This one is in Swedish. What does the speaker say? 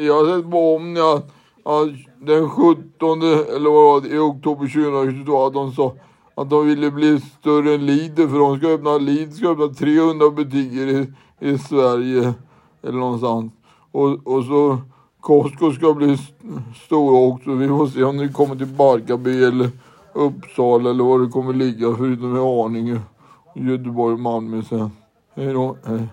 Jag har sett på Omni att, att den 17 eller vad var det, i oktober 2022 att de sa att de ville bli större än Lidl för de ska öppna, Lidl ska öppna 300 butiker i, i Sverige eller någonstans. Och, och så Costco ska bli st- stora också. Vi får se om det kommer till Barkarby eller Uppsala eller var det kommer ligga förutom i Arninge, Göteborg och Malmö sen. Hej då. Hej.